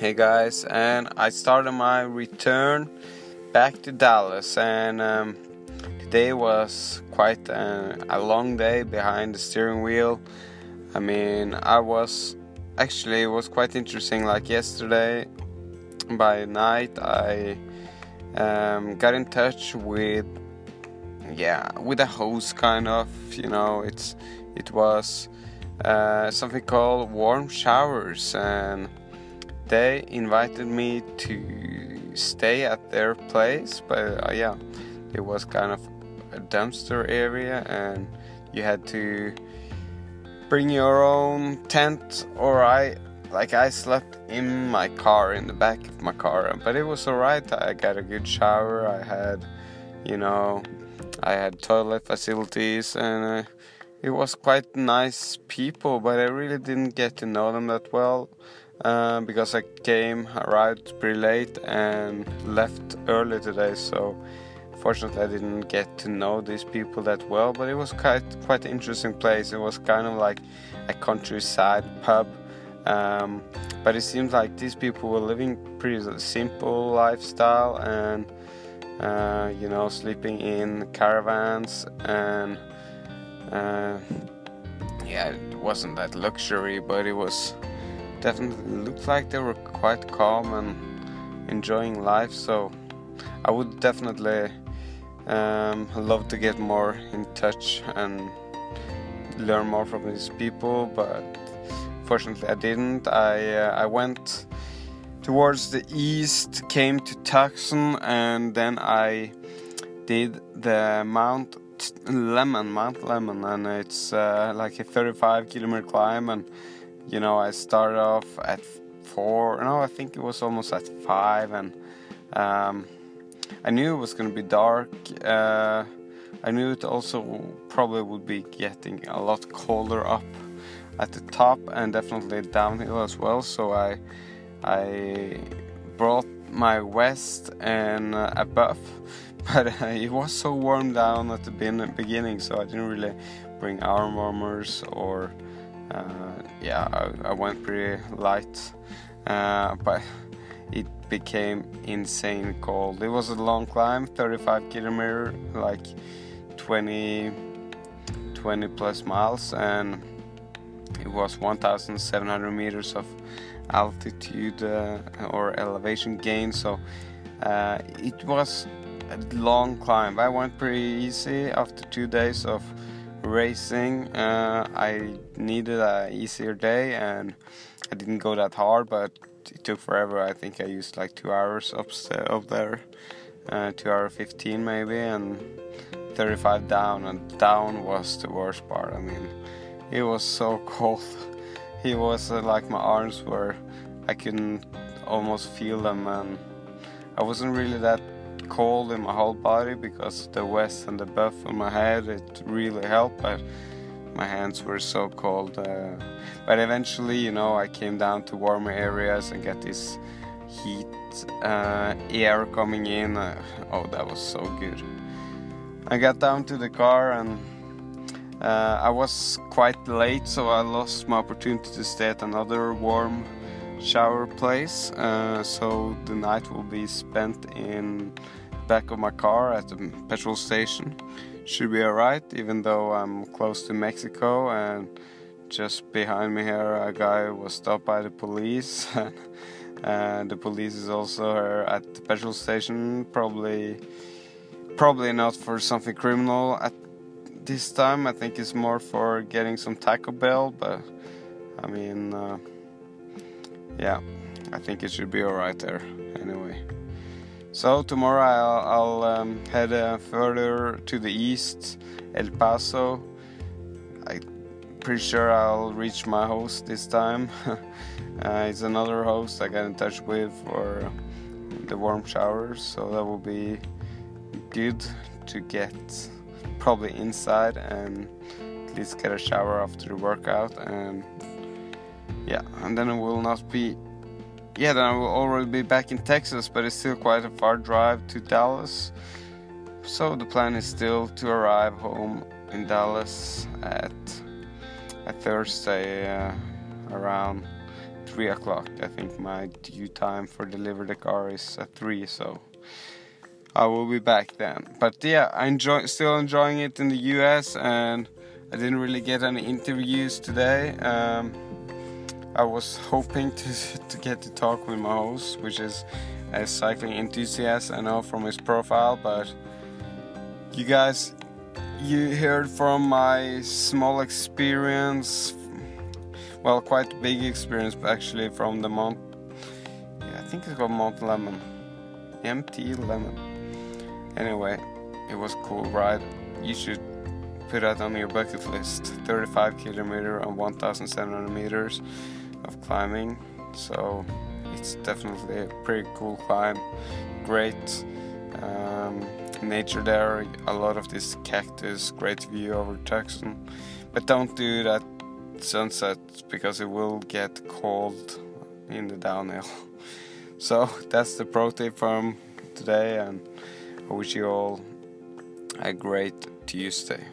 Hey guys, and I started my return back to Dallas, and um, today was quite a, a, long day behind the steering wheel. I mean, I was actually it was quite interesting. Like yesterday, by night, I um, got in touch with yeah with a host kind of. You know, it's it was uh, something called warm showers and they invited me to stay at their place, but uh, yeah, it was kind of a dumpster area, and you had to bring your own tent. Or I, like, I slept in my car, in the back of my car, but it was alright. I got a good shower. I had, you know, I had toilet facilities, and uh, it was quite nice people, but I really didn't get to know them that well uh, because I came arrived pretty late and left early today. So fortunately, I didn't get to know these people that well. But it was quite quite interesting place. It was kind of like a countryside pub. Um, but it seems like these people were living pretty simple lifestyle and uh, you know sleeping in caravans and uh, yeah it wasn't that luxury but it was definitely looked like they were quite calm and enjoying life. So I would definitely um, love to get more in touch and learn more from these people. But fortunately, I didn't. I uh, I went towards the east, came to Tucson, and then I did the Mount Lemmon, Mount Lemmon, and it's uh, like a 35 kilometer climb and you know, I started off at four. No, I think it was almost at five, and um, I knew it was going to be dark. Uh, I knew it also probably would be getting a lot colder up at the top and definitely downhill as well. So I I brought my vest and uh, a buff, but uh, it was so warm down at the beginning, so I didn't really bring arm warmers or yeah, I, I, went pretty light, uh, but it became insane cold. It was a long climb, 35 kilometer, like 20, 20 plus miles, and it was 1,700 meters of altitude uh, or elevation gain. So uh, it was a long climb. I went pretty easy after two days of racing. Uh, I needed a easier day, and I didn't go that hard, but it took forever. I think I used like two hours up up there, uh, two hour fifteen maybe, and 35 down. And down was the worst part. I mean, it was so cold. It was uh, like my arms were, I couldn't almost feel them, and I wasn't really that cold in my whole body because the vest and the buff on my head it really helped but my hands were so cold uh, but eventually you know I came down to warmer areas and get this heat uh, air coming in uh, oh that was so good. I got down to the car and uh, I was quite late so I lost my opportunity to stay at another warm shower place uh, so the night will be spent in back of my car at the petrol station. Should be alright, even though I'm close to Mexico and just behind me here a guy was stopped by the police. And the police is also here at the petrol station. Probably probably not for something criminal at this time. I think it's more for getting some taco bell but i mean uh, yeah i think it should be alright there anyway so tomorrow I'll, I'll um, head uh, further to the east, El Paso. I'm pretty sure I'll reach my host this time. uh, it's another host I got in touch with for the warm showers, so that will be good to get probably inside and at least get a shower after the workout and yeah and then it will not be yeah, then I will already be back in Texas, but it's still quite a far drive to Dallas. So the plan is still to arrive home in Dallas at a Thursday uh, around 3 o'clock. I think my due time for deliver the car is at 3, so I will be back then. But yeah, I enjoy still enjoying it in the US and I didn't really get any interviews today. Um, I was hoping to, to get to talk with my host, which is a cycling enthusiast. I know from his profile, but you guys, you heard from my small experience, well, quite big experience, but actually from the Mount, yeah, I think it's called Mount Lemmon, MT Lemmon. Anyway, it was cool ride. You should put that on your bucket list. 35 kilometer on 1,700 meters of climbing. So it's definitely a pretty cool climb. Great um, nature there. A lot of this cactus. Great view over Tucson. But don't do that sunset because it will get cold in the downhill. So that's the pro tip from today and I wish you all a great Tuesday.